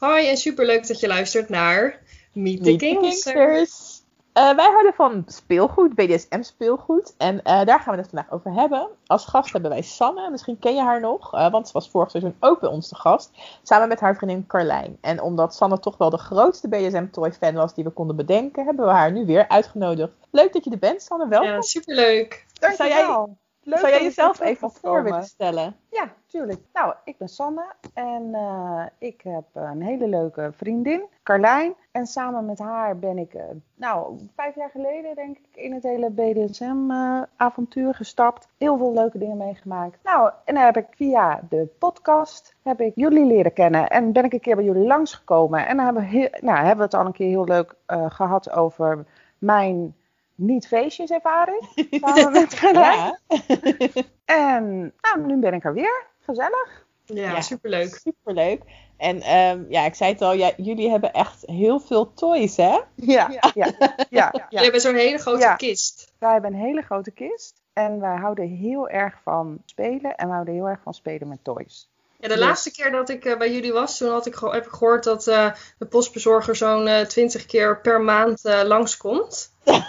Hoi en superleuk dat je luistert naar Meet the Kingsters. Eh, wij houden van speelgoed, BDSM speelgoed. En eh, daar gaan we het vandaag over hebben. Als gast hebben wij Sanne. Misschien ken je haar nog. eh, want ze was vorig seizoen ook bij ons te gast. Samen met haar vriendin Carlijn. En omdat Sanne toch wel de grootste BDSM toy fan was die we konden bedenken. Hebben we haar nu weer uitgenodigd. Leuk dat je er bent Sanne. Welkom. Ja, superleuk. Zou jij, Leuk zou jij jezelf even voor willen stellen? Ja, tuurlijk. Nou, ik ben Sanne en eh, ik heb een hele leuke vriendin, Carlijn. En samen met haar ben ik, eh, nou, vijf jaar geleden denk ik, in het hele BDSM-avontuur gestapt. Heel veel leuke dingen meegemaakt. Nou, en dan heb ik via de podcast, heb ik jullie leren kennen. En ben ik een keer bij jullie langsgekomen. En dan hebben we, heel, nou, hebben we het al een keer heel leuk eh, gehad over mijn niet-feestjeservaring. samen met Carlijn. Ja. En nou, nu ben ik er weer. Gezellig. Ja, Ja. superleuk. Superleuk. En ehm, ja, ik zei het al, ja, jullie hebben echt heel veel toys, hè? Ja, ja, ja. ja, We hebben zo'n hele grote Ja. kist. Wij hebben een hele grote kist. En wij houden heel erg van spelen. En we houden heel erg van spelen met toys. Ja, de Yes. laatste keer dat ik eh, bij jullie was, toen had ik, heb ik gehoord dat eh, de postbezorger zo'n eh 20 keer per maand eh, langskomt.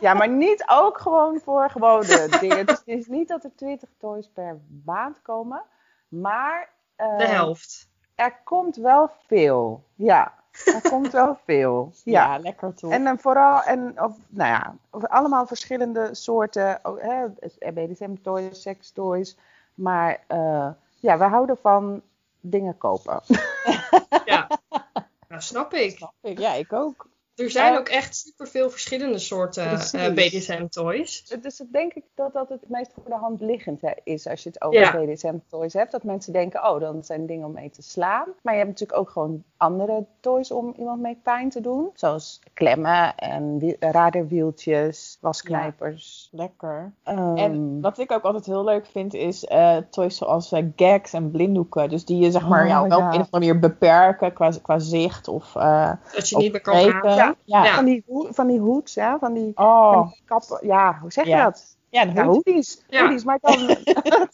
Ja, maar niet ook gewoon voor gewone dingen. Dus het is niet dat er 20 toys per maand komen. Maar eh, De helft. er komt wel veel. Ja, er komt wel veel. Ja. lekker toch? En dan vooral, en, of, nou ja, of allemaal verschillende soorten oh, hè, BDSM-toys, seks-toys. Maar eh, ja, we houden van dingen kopen. Ja. Nou, snap ik. Snap ik. Ja, ik ook. Er zijn Ja. ook echt superveel verschillende soorten eh, BDSM-toys. Dus dat denk ik dat dat het meest voor de hand liggend hè, is als je het over Ja. BDSM-toys hebt. Dat mensen denken, oh, dan zijn dingen om mee te slaan. Maar je hebt natuurlijk ook gewoon andere toys om iemand mee pijn te doen. Zoals klemmen en wie- radarwieltjes, wasknijpers. Lekker. Ehm, En wat ik ook altijd heel leuk vind is eh, toys zoals eh, gags en blinddoeken. Dus die je zeg maar Oh, ja, wel op een of andere manier beperken qua, qua zicht of, eh Dat je niet meer kan. Ja. Ja. Ja. Van die, van die hoods, hè? Van die, van Oh, die kappen. Ja, hoe zeg je Ja. dat? ja, een Ja, hoed. hoodies. Ja. Hoodies, maar dan...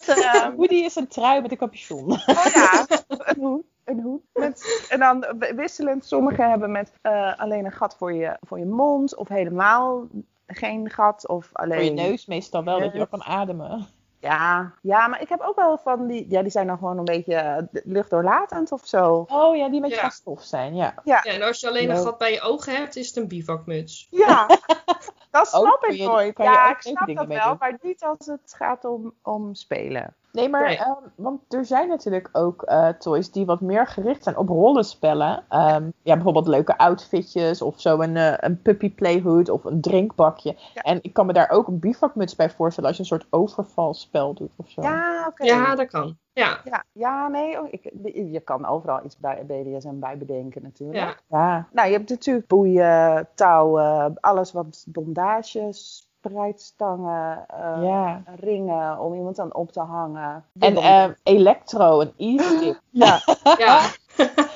Een hoodie is een trui met een capuchon. Oh ja, een hoed. Een hoed. Met, en dan wisselend. Sommigen hebben met eh, alleen een gat voor je, voor je mond. Of helemaal geen gat. Of alleen... Voor je neus meestal wel, dat je ook kan ademen. Ja, ja, maar ik heb ook wel van die... Ja, die zijn dan gewoon een beetje eh, luchtdoorlatend of zo. Oh ja, die met Ja. stof zijn, ja. Ja, en als je alleen een gat bij je ogen hebt, is het een bivakmuts. Ja, dat snap ik je- nooit. Ja, ik snap dat wel. doen. Maar niet als het gaat om, om spelen. Nee, maar Nee. ehm, want er zijn natuurlijk ook eh, toys die wat meer gericht zijn op rollenspellen. Ehm, ja, bijvoorbeeld leuke outfitjes of zo een, eh, een puppy playhood of een drinkbakje. Ja. En ik kan me daar ook een bivakmuts bij voorstellen als je een soort overvalspel doet of zo. Ja, oké. Ja, dat kan. Ja, Ja, ja, nee, oh, ik, je kan overal iets bij BDSM bij bedenken natuurlijk. ja. Ja, Nou, je hebt natuurlijk boeien, touwen, alles wat bondages, spreidstangen, eh, ja. ringen om iemand aan op te hangen. En ehm electro, een e-stick. ja, ja.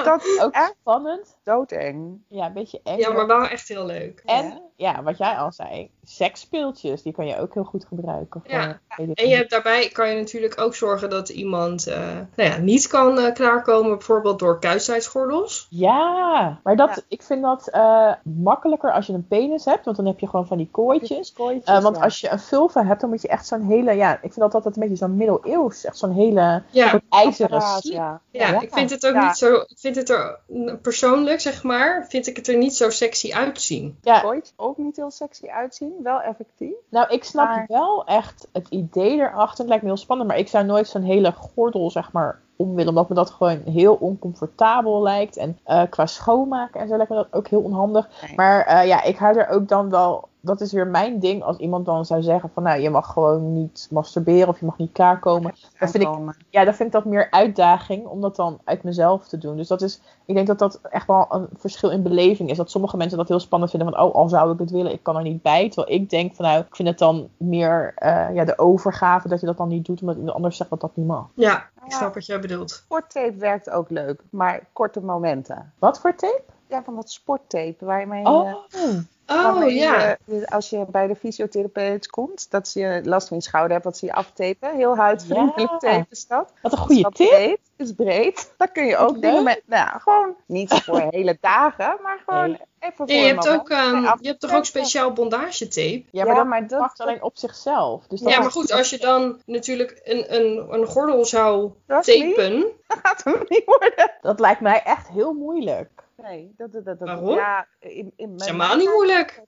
dat is Ook echt spannend. doodeng. Ja, een beetje eng. ja, maar wel echt heel leuk. En ja, wat jij al zei, seksspeeltjes, die kan je ook heel goed gebruiken. Voor Ja. En je hebt daarbij kan je natuurlijk ook zorgen dat iemand eh, nou ja, niet kan eh, klaarkomen, bijvoorbeeld door kuisheidsgordels. Ja, maar dat, Ja. ik vind dat eh, makkelijker als je een penis hebt, want dan heb je gewoon van die kooitjes. Kooitjes, Eh, want ja. als je een vulva hebt, dan moet je echt zo'n hele, ja, ik vind dat altijd een beetje zo'n middeleeuws, echt zo'n hele Ja, soort ijzeren ja. ja, Ja. ik vind het ook Ja. niet zo. Ik vind het er persoonlijk, zeg maar, vind ik het er niet zo sexy uitzien. Ja, Kooitjes ook niet heel sexy uitzien, wel effectief. nou, ik snap Maar- wel echt het idee erachter. Het lijkt me heel spannend, maar ik zou nooit zo'n hele gordel, zeg maar, om willen. Omdat me dat gewoon heel oncomfortabel lijkt. En eh, qua schoonmaken en zo lijkt me dat ook heel onhandig. Nee. Maar eh, ja, ik hou er ook dan wel dat is weer mijn ding. Als iemand dan zou zeggen van nou, je mag gewoon niet masturberen of je mag niet klaarkomen. Dan vind ik, ja, dan vind ik dat meer uitdaging om dat dan uit mezelf te doen. Dus dat is, ik denk dat dat echt wel een verschil in beleving is. Dat sommige mensen dat heel spannend vinden van, oh, al zou ik het willen, ik kan er niet bij. Terwijl ik denk van, nou, ik vind het dan meer eh, ja, de overgave dat je dat dan niet doet, omdat iemand anders zegt dat dat niet mag. Ja, ik snap wat jij bedoelt. Sporttape werkt ook leuk, maar korte momenten. Wat voor tape? Ja, van dat sporttape waarmee Oh, je, Oh ja. je- als je bij de fysiotherapeut komt, dat je last van je schouder hebt, dat ze je aftapen. Heel huidvriendelijk Ja. tape is dat. wat een goede Wat tip. breed, is breed. Dan kun je ook Wat dingen leuk. met, nou, ja, gewoon niet voor hele dagen, maar gewoon Nee. even voor Ja, je een hebt, ook, ehm, je hebt toch ook speciaal bondagetape? Ja, maar Ja, dat maar dat- pakt alleen op zichzelf. Dus dat Ja, maar goed, als je dan natuurlijk een, een, een gordel zou Dat niet- tapen. Dat gaat hem niet worden. dat lijkt mij echt heel moeilijk. Nee, dat, dat, dat, Waarom? Ja, in, in, is helemaal niet moeilijk.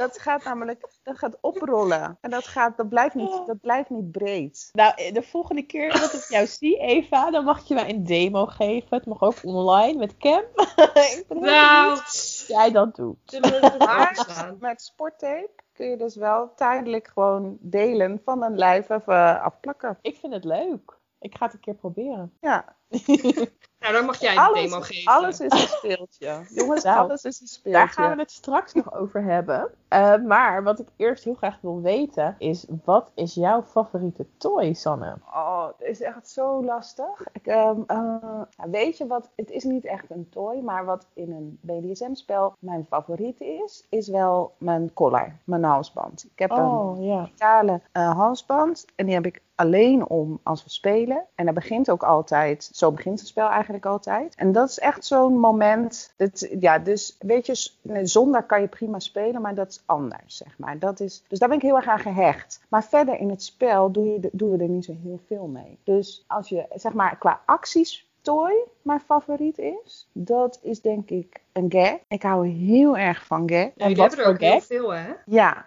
Dat gaat namelijk, dat gaat oprollen. En dat, gaat, dat, blijft niet, dat blijft niet breed. Nou, eh, de volgende keer dat ik jou zie, Eva, dan mag je mij een demo geven. Het mag ook online met Cam. ik ben heel Nou, jij dat doet. Maar met sporttape kun je dus wel tijdelijk gewoon delen van een lijf even afplakken. Ik vind het leuk. Ik ga het een keer proberen. Ja, Nou, dan mag jij de alles, demo geven. alles is een speeltje. Jongens, Nou, alles is een speeltje. Daar gaan we het straks nog over hebben. Eh, maar wat ik eerst heel graag wil weten is: wat is jouw favoriete toy, Sanne? Oh, het is echt zo lastig. Ik, ehm, eh, ja, weet je wat? Het is niet echt een toy, maar wat in een BDSM-spel mijn favoriet is, is wel mijn collar, mijn halsband. Ik heb een Oh ja. metalen eh, halsband en die heb ik alleen om als we spelen. En dat begint ook altijd, zo begint het spel eigenlijk altijd. En dat is echt zo'n moment. Dat, ja, dus weet je, zonder kan je prima spelen, maar dat is anders, zeg maar. Dat is, dus daar ben ik heel erg aan gehecht. Maar verder in het spel doe je, doen we er niet zo heel veel mee. Dus als je, zeg maar, qua acties toy mijn favoriet is, dat is denk ik een gag. Ik hou heel erg van gag. Ja, jullie hebben er ook heel veel, hè? Ja,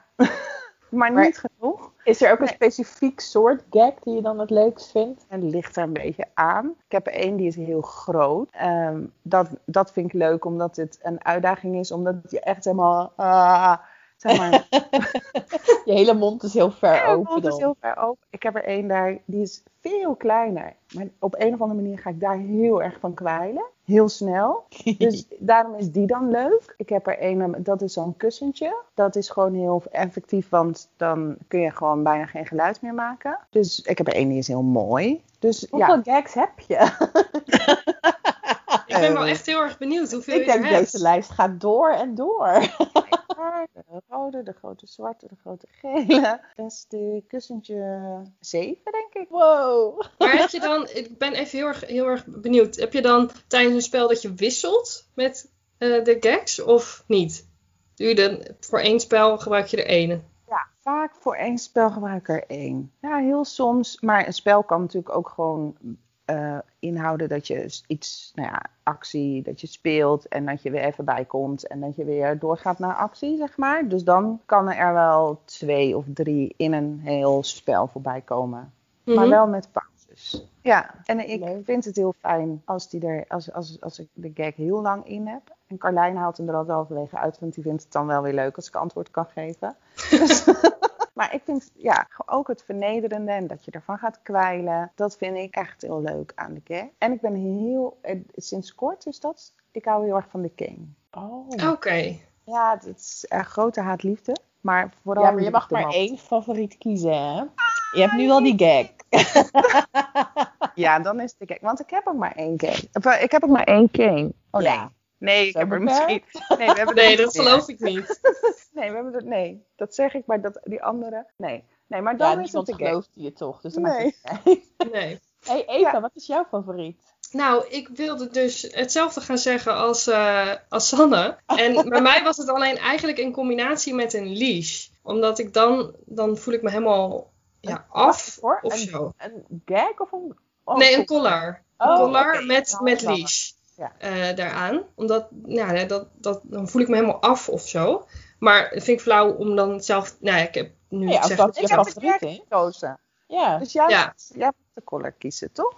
maar Maar- niet genoeg. Is er ook een Nee. specifiek soort gag die je dan het leukst vindt? En ligt er een beetje aan. Ik heb er één die is heel groot. Ehm, dat, dat vind ik leuk omdat het een uitdaging is. Omdat je echt helemaal... ah, zeg maar, Je hele mond is heel ver Ja, open. het is heel ver open. Ik heb er één daar, die is veel kleiner. Maar op een of andere manier ga ik daar heel erg van kwijlen. Heel snel. Dus daarom is die dan leuk. Ik heb er één, dat is zo'n kussentje. Dat is gewoon heel effectief, want dan kun je gewoon bijna geen geluid meer maken. Dus ik heb er één die is heel mooi. Dus Hoeveel ja, gags heb je? Ik ben wel Eh, echt heel erg benieuwd hoeveel ik je denk deze lijst gaat door en door. de rode, de grote zwarte, de grote gele. Beste kussentje 7, denk ik. Wow. Maar heb je dan, ik ben even heel erg, heel erg benieuwd. Heb je dan tijdens een spel dat je wisselt met eh, de gags of niet? Doe je dan voor één spel gebruik je er één? Ja, vaak voor één spel gebruik ik er één. Ja, heel soms. Maar een spel kan natuurlijk ook gewoon eh, inhouden dat je iets, nou ja, actie, dat je speelt en dat je weer even bij komt en dat je weer doorgaat naar actie, zeg maar. Dus dan kan er wel twee of drie in een heel spel voorbij komen. Maar Mhm. wel met pauzes. Ja, en ik Leuk. vind het heel fijn als, die er, als, als, als ik de gag heel lang in heb. En Carlijn haalt hem er altijd halverwege uit, want die vindt het dan wel weer leuk als ik antwoord kan geven. Dus, maar ik vind ja, ook het vernederende en dat je ervan gaat kwijlen, dat vind ik echt heel leuk aan de gag. En ik ben heel, eh, sinds kort is dat, ik hou heel erg van de king. Oh. Oké. Ja, het is een grote haat-liefde. Maar vooral Ja, maar je mag maar één favoriet kiezen, hè? Je hebt nu al die gag. Ja, dan is het de gag. Want ik heb ook maar één gag. Of, eh, Ik heb ook maar één king. Oh nee. Ja. Nee, ik heb er misschien... Nee, we hebben Nee, er dat meer. geloof ik niet. Nee, we hebben er... Nee, dat zeg ik, maar dat, die andere... Nee. Nee, maar Ja, dan is het de gag. gelooft je toch, dus dan Nee. maakt niet. Nee. Hey Eva, Ja. wat is jouw favoriet? Nou, ik wilde dus hetzelfde gaan zeggen als, eh, als Sanne. En bij mij was het alleen eigenlijk in combinatie met een leash. Omdat ik dan, dan voel ik me helemaal ja, af of een- zo. Een gag of een... oh, nee, een collar. Oh, een collar oké. met, met dat leash Ja. eh, daaraan. Omdat, ja, nee, dat, dat, dan voel ik me helemaal af of zo. Maar dat vind ik flauw om dan zelf... Nou ja, ik heb nu Ja, als zeg dat Ik heb favoriet gekozen. Ja. Dus jij, Ja. moet, jij moet de collar kiezen, toch?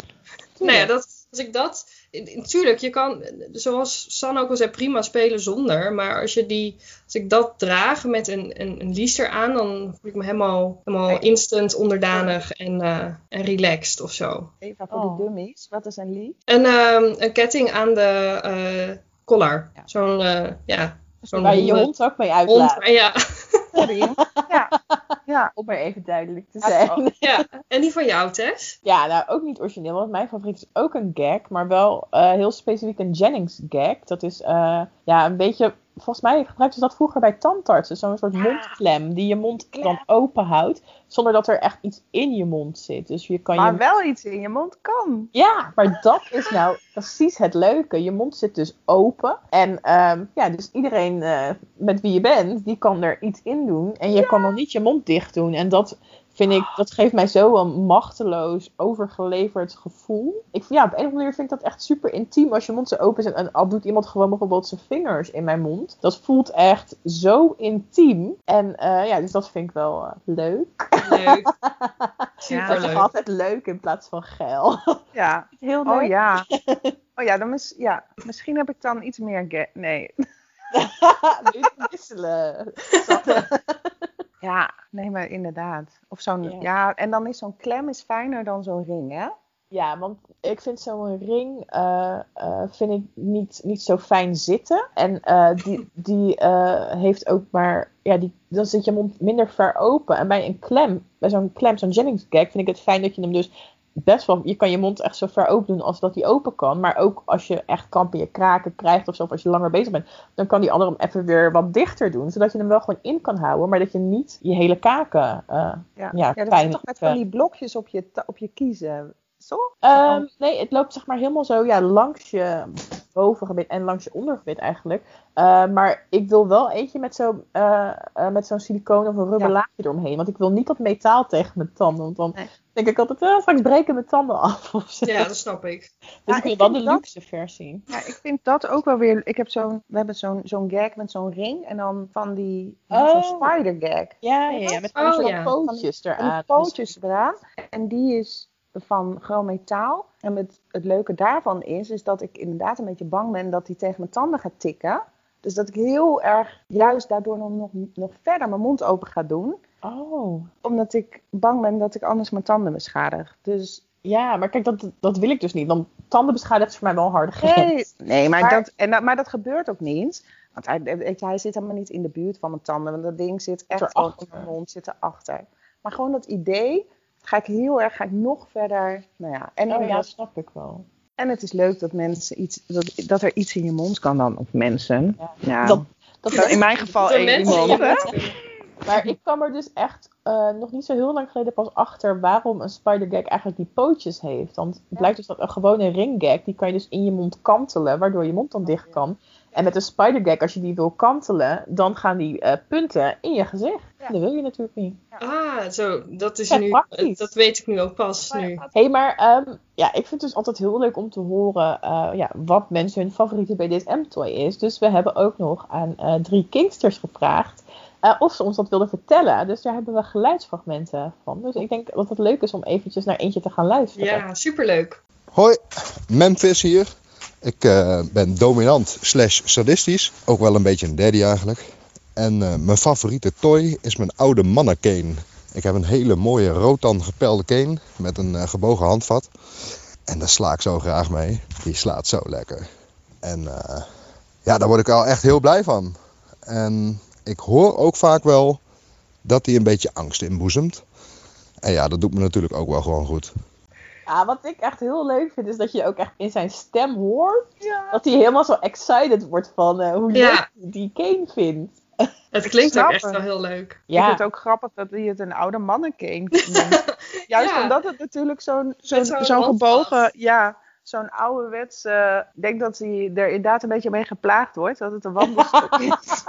Nou ja, dat, als ik dat... natuurlijk, je kan, zoals San ook al zei, prima spelen zonder. Maar als, je die, als ik dat draag met een, een, een liester aan, dan voel ik me helemaal, helemaal instant onderdanig en, eh, en relaxed of zo. Eva voor Oh. de dummies. Wat is een lied? En ehm, een ketting aan de eh collar. Ja. Zo'n, eh, ja, zo'n Waar je je hond ook mee hond. uitlaat. en Ja, Sorry. ja. ja. Om maar even duidelijk te zijn. ja. En die van jou, Tess? Ja, nou ook niet origineel, want mijn favoriet is ook een gag, maar wel eh, heel specifiek een Jennings gag. Dat is eh, ja, een beetje, volgens mij gebruikten ze dat vroeger bij tandartsen, zo'n soort mondklem die je mond dan open houdt, zonder dat er echt iets in je mond zit. Dus je kan Maar je... wel iets in je mond kan. Ja, maar dat is nou precies het leuke. Je mond zit dus open en ehm, ja, dus iedereen eh, met wie je bent, die kan er iets in doen en je kan dan niet je mond dicht doen. En dat vind ik, dat geeft mij zo een machteloos, overgeleverd gevoel. Ik, ja, op een of andere manier vind ik dat echt super intiem als je mond zo open is. En, en al doet iemand gewoon bijvoorbeeld zijn vingers in mijn mond. Dat voelt echt zo intiem. En eh, ja, dus dat vind ik wel eh, leuk. Leuk. Dat is altijd leuk in plaats van geil. Ja. Heel leuk. Oh ja. Oh ja, dan mis, ja, misschien heb ik dan iets meer... ge- Nee. Niet wisselen. Ja, nee, maar inderdaad. Of zo'n... Ja. Ja. en dan is zo'n klem is fijner dan zo'n ring, hè? Ja, want ik vind zo'n ring eh, eh, vind ik niet, niet zo fijn zitten. En eh, die, die heeft ook maar... Ja, die, dan zit je mond minder ver open. En bij een klem, bij zo'n klem, zo'n Jennings gag, vind ik het fijn dat je hem dus best wel... Je kan je mond echt zo ver open doen als dat die open kan. Maar ook als je echt kramp in je kraken krijgt of zo, of als je langer bezig bent, dan kan die andere hem even weer wat dichter doen. Zodat je hem wel gewoon in kan houden, maar dat je niet je hele kaken eh Ja, ja, ja dat is toch met van die blokjes op je, op je kiezen? Ehm, nee, het loopt zeg maar helemaal zo ja, langs je bovengebit en langs je ondergebit eigenlijk. Eh, maar ik wil wel eentje met zo'n eh, eh, met zo'n siliconen of een rubber Ja. laagje eromheen. Want ik wil niet dat metaal tegen mijn tanden. Want dan Nee. denk ik altijd, eh, straks breken mijn tanden af of zo. Ja, dat snap ik. dus Ja, ik wil dan de dat- luxe versie. Ja, ik vind dat ook wel weer... Ik heb zo'n... We hebben zo'n zo'n gag met zo'n ring en dan van die... Oh. Zo'n spider gag. Ja, ja, ja met Oh, zo'n ja. pootjes eraan. die pootjes eraan. En die is van gewoon metaal. En het, het leuke daarvan is, is dat ik inderdaad een beetje bang ben dat die tegen mijn tanden gaat tikken. Dus dat ik heel erg juist daardoor nog, nog, nog verder mijn mond open ga doen. Oh. Omdat ik bang ben dat ik anders mijn tanden beschadig. Dus Ja, maar kijk, dat, dat wil ik dus niet. Want tanden beschadigen is voor mij wel een harde grens. nee, nee maar, Maar- Dat, en dat, maar dat gebeurt ook niet. Want hij, weet je, hij zit helemaal niet in de buurt van mijn tanden. Want dat ding zit echt in mijn mond, zit erachter. Maar gewoon dat idee, ga ik heel erg, ga ik nog verder. Nou ja, en Oh ja, dat snap ik wel. En het is leuk dat mensen iets, dat, dat er iets in je mond kan dan, of mensen. Ja. Ja. Dat, dat Nou, in mijn geval één mensen iemand. Maar ik kwam er dus echt eh, nog niet zo heel lang geleden pas achter waarom een spider gag eigenlijk die pootjes heeft. Want het blijkt dus dat een gewone ring gag, die kan je dus in je mond kantelen, waardoor je mond dan dicht kan. En met een spider gag, als je die wil kantelen, dan gaan die eh, punten in je gezicht. Ja. Dat wil je natuurlijk niet. Ah, zo. Dat is Ja, nu. praktisch. Dat weet ik nu ook pas. Nu. Hé, hey, maar ehm, ja, ik vind het dus altijd heel leuk om te horen eh, ja, wat mensen hun favoriete BDSM-toy is. Dus we hebben ook nog aan eh, drie Kingsters gevraagd eh, of ze ons dat wilden vertellen. Dus daar hebben we geluidsfragmenten van. Dus ik denk dat het leuk is om eventjes naar eentje te gaan luisteren. Ja, superleuk. Hoi, Memphis hier. Ik eh, ben dominant slash sadistisch. Ook wel een beetje een daddy eigenlijk. En eh, mijn favoriete toy is mijn oude mannenkane. Ik heb een hele mooie rotan gepelde cane met een eh, gebogen handvat. En daar sla ik zo graag mee. Die slaat zo lekker. En ja, daar word ik wel echt heel blij van. En ik hoor ook vaak wel dat hij een beetje angst inboezemt. En ja, dat doet me natuurlijk ook wel gewoon goed. Ja, wat ik echt heel leuk vind, is dat je ook echt in zijn stem hoort. Dat hij helemaal zo excited wordt van eh, hoe Ja. hij die cane vindt. Het klinkt ook echt wel heel leuk. Ik Ja, vind het ook grappig dat hij het een oude mannenkeen noemt. Juist Ja. omdat het natuurlijk zo'n zo'n zo'n handvat. gebogen, ja, zo'n ouderwets, eh, ik denk dat hij er inderdaad een beetje mee geplaagd wordt, dat het een wandelstok is.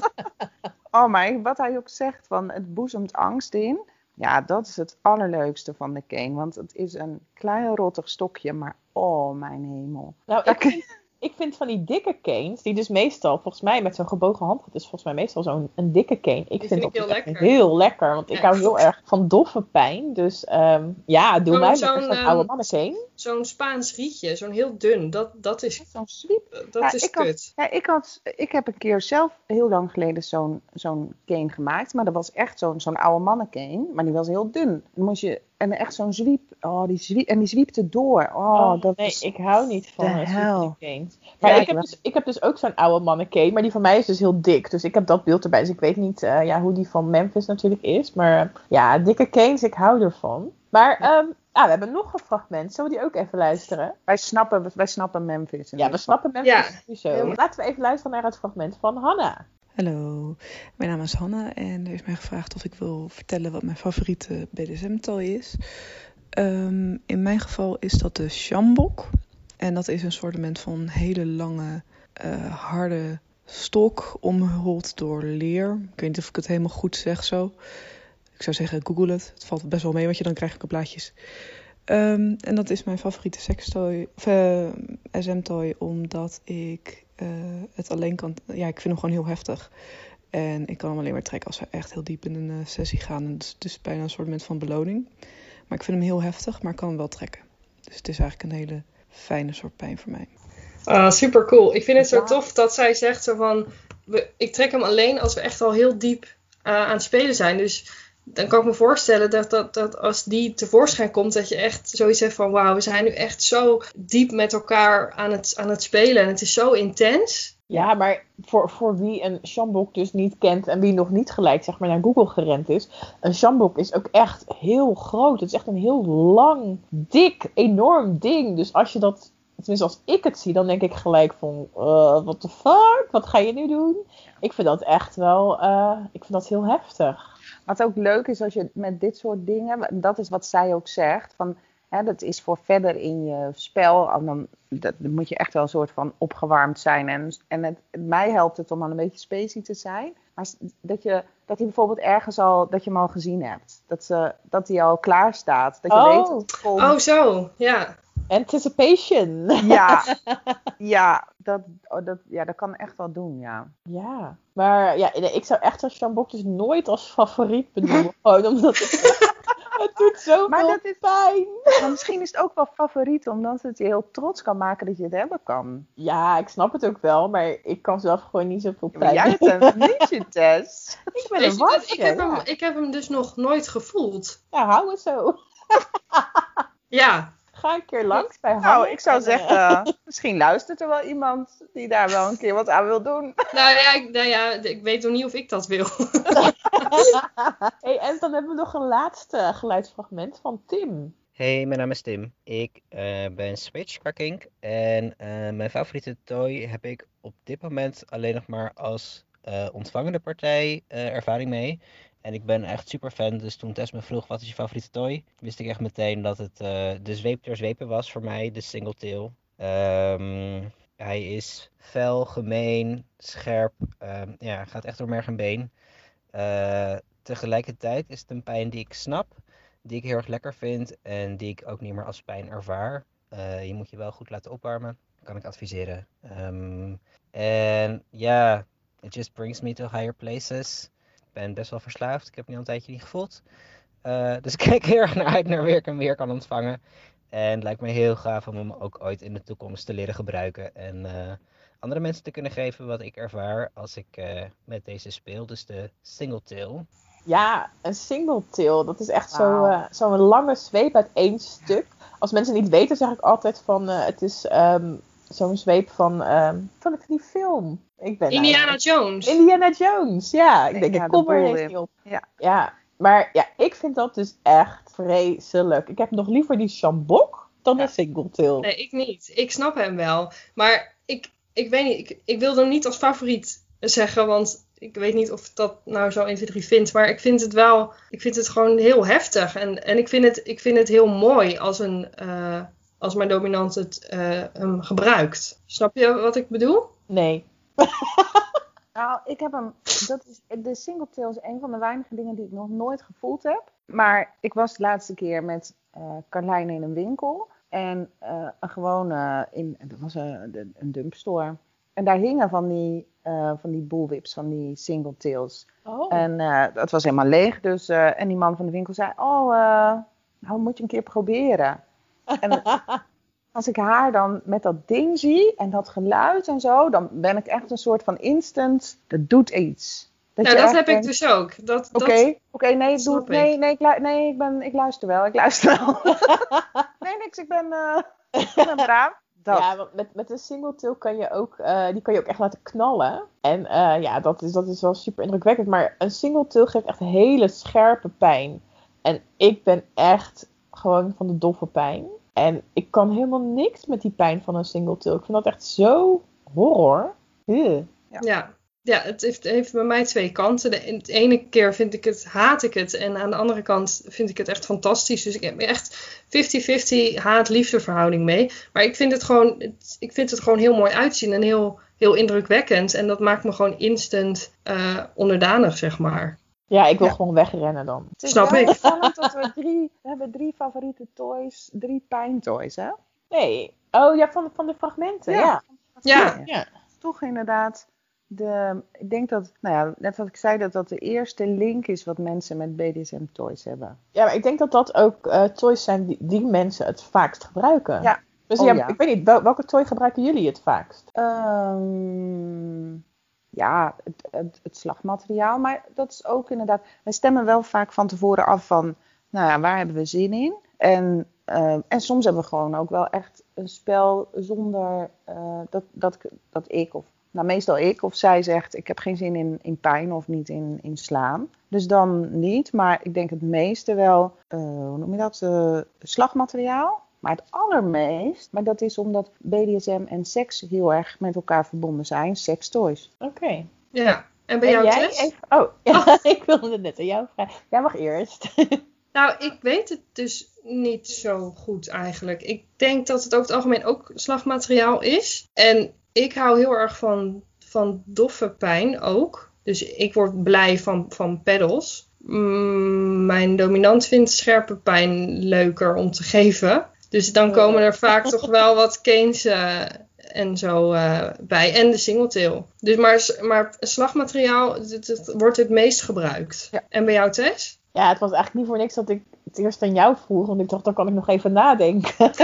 oh, maar wat hij ook zegt, van het boezemt angst in. Ja, dat is het allerleukste van de cane, want het is een klein rottig stokje, maar oh mijn hemel. nou, ik vind, ik vind van die dikke canes, die dus meestal, volgens mij met zo'n gebogen handvat, is volgens mij meestal zo'n een dikke cane. Ik vind dat heel dus echt lekker. heel lekker, want ik hou heel erg van doffe pijn. Dus ehm, ja, doe Zo'n- mij zo'n, zo'n ehm, oude mannencane. zo'n Spaans rietje, zo'n heel dun. Dat, dat is, Zo'n sweep. dat Ja, is ik had- kut. Ja, ik, had, ik heb een keer zelf heel lang geleden zo'n zo'n cane gemaakt. Maar dat was echt zo'n zo'n oude mannencane. Maar die was heel dun. Dan moest je, en echt zo'n zwiep. Oh, die zwiep, en die zwiepte door. Oh, Oh, dat nee, is... ik hou niet van de hel. Maar Ja, ik, heb dus, ik heb dus ook zo'n oude mannencane, maar die van mij is dus heel dik. Dus ik heb dat beeld erbij. Dus ik weet niet eh, ja, hoe die van Memphis natuurlijk is. Maar eh, ja, dikke canes, ik hou ervan. Maar ehm, ah, we hebben nog een fragment. Zullen we die ook even luisteren? Wij snappen, wij snappen Memphis. Ja, we snappen Memphis Ja. sowieso. Laten we even luisteren naar het fragment van Hanna. Hallo, mijn naam is Hanna en er is mij gevraagd of ik wil vertellen wat mijn favoriete BDSM-toy is. Ehm, in mijn geval is dat de Shambok. En dat is een soort van hele lange, eh, harde stok, omhuld door leer. Ik weet niet of ik het helemaal goed zeg zo. Ik zou zeggen, google het. Het valt best wel mee, want je dan krijg ik ook plaatjes. Ehm, en dat is mijn favoriete sekstoy, of eh, SM-toy, omdat ik eh, het alleen kan... Ja, ik vind hem gewoon heel heftig. En ik kan hem alleen maar trekken als we echt heel diep in een eh, sessie gaan. En het is dus bijna een soort van beloning. Maar ik vind hem heel heftig, maar ik kan hem wel trekken. Dus het is eigenlijk een hele fijne soort pijn voor mij. Ah, super cool. Ik vind het zo tof dat zij zegt zo van, we, ik trek hem alleen als we echt al heel diep eh, aan het spelen zijn. Dus dan kan ik me voorstellen dat, dat, dat als die tevoorschijn komt, dat je echt zoiets hebt van, wauw, we zijn nu echt zo diep met elkaar aan het, aan het spelen. En het is zo intens. Ja, maar voor, voor wie een sjambok dus niet kent en wie nog niet gelijk zeg maar, naar Google gerend is. Een sjambok is ook echt heel groot. Het is echt een heel lang, dik, enorm ding. Dus als je dat, tenminste als ik het zie, dan denk ik gelijk van, eh what the fuck? Wat ga je nu doen? Ik vind dat echt wel, eh, ik vind dat heel heftig. Wat ook leuk is als je met dit soort dingen, dat is wat zij ook zegt, van hè, dat is voor verder in je spel, dan, dat, dan moet je echt wel een soort van opgewarmd zijn. En, en het, mij helpt het om dan een beetje spacey te zijn. Maar dat, je, dat hij bijvoorbeeld ergens al, dat je hem al gezien hebt. Dat, ze, dat hij al klaar staat. Dat je Oh. weet dat het komt. Oh, zo. Ja. Anticipation. Ja, ja, dat, oh, dat, ja, dat kan echt wel doen, ja. Ja, maar ja, ik zou echt een sjambok dus nooit als favoriet benoemen. Gewoon omdat het, het doet zo Maar dat is- pijn. Maar misschien is het ook wel favoriet, omdat het je heel trots kan maken dat je het hebben kan. Ja, ik snap het ook wel, maar ik kan zelf gewoon niet zoveel Ja, maar pijn. jij bent een nietje, Tess. ik ben een wasje. ik, heb ja. hem, ik heb hem dus nog nooit gevoeld. Ja, hou het zo. Ja. Ga een keer langs bij Hanne. Nou, ik zou eh, zeggen, misschien luistert er wel iemand die daar wel een keer wat aan wil doen. Nou ja, ik, nou ja, ik weet nog niet of ik dat wil. hey, en dan hebben we nog een laatste geluidsfragment van Tim. Hey, mijn naam is Tim. Ik eh, ben Switch Kink en eh, mijn favoriete toy heb ik op dit moment alleen nog maar als eh, ontvangende partij eh, ervaring mee. En ik ben echt super fan, dus toen Tess me vroeg wat is je favoriete toy, wist ik echt meteen dat het eh, de zweep der zwepen was voor mij, de single tail. Ehm, hij is fel, gemeen, scherp, ehm, ja, gaat echt door merg en been. Eh, tegelijkertijd is het een pijn die ik snap die ik heel erg lekker vind en die ik ook niet meer als pijn ervaar. Eh, je moet je wel goed laten opwarmen, kan ik adviseren. Ehm, en ja, it just brings me to higher places. Ik ben best wel verslaafd, ik heb nu al een tijdje niet gevoeld. Eh, dus ik kijk heel erg naar uit naar weer ik hem weer kan ontvangen. En het lijkt me heel gaaf om hem ook ooit in de toekomst te leren gebruiken. En eh, andere mensen te kunnen geven wat ik ervaar als ik eh, met deze speel. Dus de single tail. Ja, een single tail. Dat is echt eh, zo'n lange zweep uit één stuk. Als mensen niet weten, zeg ik altijd van eh, het is ehm, zo'n zweep van, ehm van die film. Ik ben Indiana nou- Jones. Indiana Jones, ja. Ik denk, Ja, ik de kom er niet op. Ja. ja, maar ja, ik vind dat dus echt vreselijk. Ik heb nog liever die shambok dan Ja. een single tail. Nee, ik niet. Ik snap hem wel. Maar ik, ik weet niet, ik, ik wil hem niet als favoriet zeggen, want ik weet niet of ik dat nou zo 1, 2, 3 vind. Maar ik vind het wel, ik vind het gewoon heel heftig. En, en ik, vind het, ik vind het heel mooi als, een, eh, als mijn dominant het eh, hem gebruikt. Snap je wat ik bedoel? Nee. Nou, ik heb hem. Dat is, de single tail is een van de weinige dingen die ik nog nooit gevoeld heb. Maar ik was de laatste keer met eh Carlijn in een winkel. En eh, een gewone, in, dat was een, een dumpstore. En daar hingen van die, eh van die bullwhips, van die single tails. Oh. En eh, dat was helemaal leeg. Dus, eh, en die man van de winkel zei: Oh, eh, nou moet je een keer proberen. En als ik haar dan met dat ding zie en dat geluid en zo, dan ben ik echt een soort van instant, dat doet iets. nou, je dat heb ik dus ook. Dat, Oké, dat, oké, nee, doe, snap nee, ik. nee, ik, nee ik, ben, ik luister wel, ik luister wel. nee, niks, ik ben, eh ik ben braaf. Dat. Ja, met, met een single tail kan je ook, eh, die kan je ook echt laten knallen. En eh, ja, dat is, dat is wel super indrukwekkend. Maar een single tail geeft echt hele scherpe pijn. En ik ben echt gewoon van de doffe pijn. En ik kan helemaal niks met die pijn van een single tail. Ik vind dat echt zo horror. Ja. Ja, het heeft, heeft bij mij twee kanten. De, de ene keer vind ik het, haat ik het. En aan de andere kant vind ik het echt fantastisch. Dus ik heb echt 50-50 haat-liefde verhouding mee. Maar ik vind het gewoon, het- ik vind het gewoon heel mooi uitzien en heel, heel indrukwekkend. En dat maakt me gewoon instant eh, onderdanig, zeg maar. Ja, ik wil Ja. gewoon wegrennen dan. Het is Snap wel ik. dat we drie, we hebben drie favoriete toys, drie pijntoys, hè? Nee. Oh ja, van, van de fragmenten. Ja. Ja. Ja. Toch inderdaad, de, ik denk dat, nou ja, net wat ik zei, dat dat de eerste link is wat mensen met BDSM toys hebben. Ja, maar ik denk dat dat ook eh, toys zijn die, die mensen het vaakst gebruiken. Ja. Dus Oh, ja, ja. ik weet niet, wel- welke toy gebruiken jullie het vaakst? Ehm, ja, het, slagmateriaal, maar dat is ook inderdaad, wij stemmen wel vaak van tevoren af van, nou ja, waar hebben we zin in? En, ehm, en soms hebben we gewoon ook wel echt een spel zonder eh, dat, dat, dat ik of nou, meestal ik of zij zegt: Ik heb geen zin in, in pijn of niet in, in slaan. Dus dan niet, maar ik denk het meeste wel, eh, hoe noem je dat? eh, slagmateriaal. Maar het allermeest, maar dat is omdat BDSM en seks heel erg met elkaar verbonden zijn, sextoys. Oké. Ja. En bij En jou, jij? Tess? Even- Oh, ja, ik wilde het net aan jou vragen. Jij mag eerst. Nou, ik weet het dus niet zo goed eigenlijk. Ik denk dat het over het algemeen ook slagmateriaal is. En ik hou heel erg van, van doffe pijn ook. Dus ik word blij van, van pedals. Mm, mijn dominant vindt scherpe pijn leuker om te geven. Dus dan komen er vaak toch wel wat canes eh, en zo eh, bij. En de singletail. Dus maar, maar slagmateriaal het, het wordt het meest gebruikt. Ja. En bij jou, Tess? Ja, het was eigenlijk niet voor niks dat ik het eerst aan jou vroeg. Want ik dacht, dan kan ik nog even nadenken.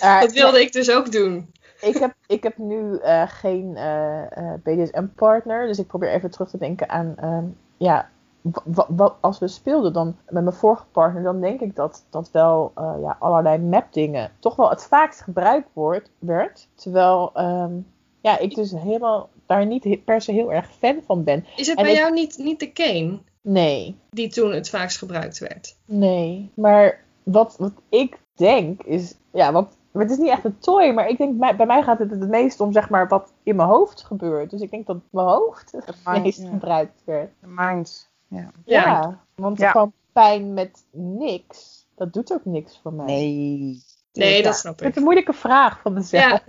Dat wilde ik dus ook doen. ik, heb, ik heb nu eh, geen BDSM-partner. Dus ik probeer even terug te denken aan... ehm, ja, als we speelden dan met mijn vorige partner... dan denk ik dat, dat wel eh, ja, allerlei map-dingen... toch wel het vaakst gebruikt wordt, werd. Terwijl ehm, ja, ik dus helemaal daar niet per se heel erg fan van ben. Is het En bij ik- jou niet, niet de cane Nee, die toen het vaakst gebruikt werd? Nee, maar wat, wat ik denk is, ja, wat, maar het is niet echt een toy, maar ik denk, bij, mij gaat het het meest om, zeg maar, wat in mijn hoofd gebeurt. Dus ik denk dat mijn hoofd het mind, meest ja. gebruikt werd. De minds. Ja. Ja. Want Ja. gewoon pijn met niks, dat doet ook niks voor mij. Nee. Nee, Ja. dat snap Ik het ik. een moeilijke vraag van mezelf. Ja,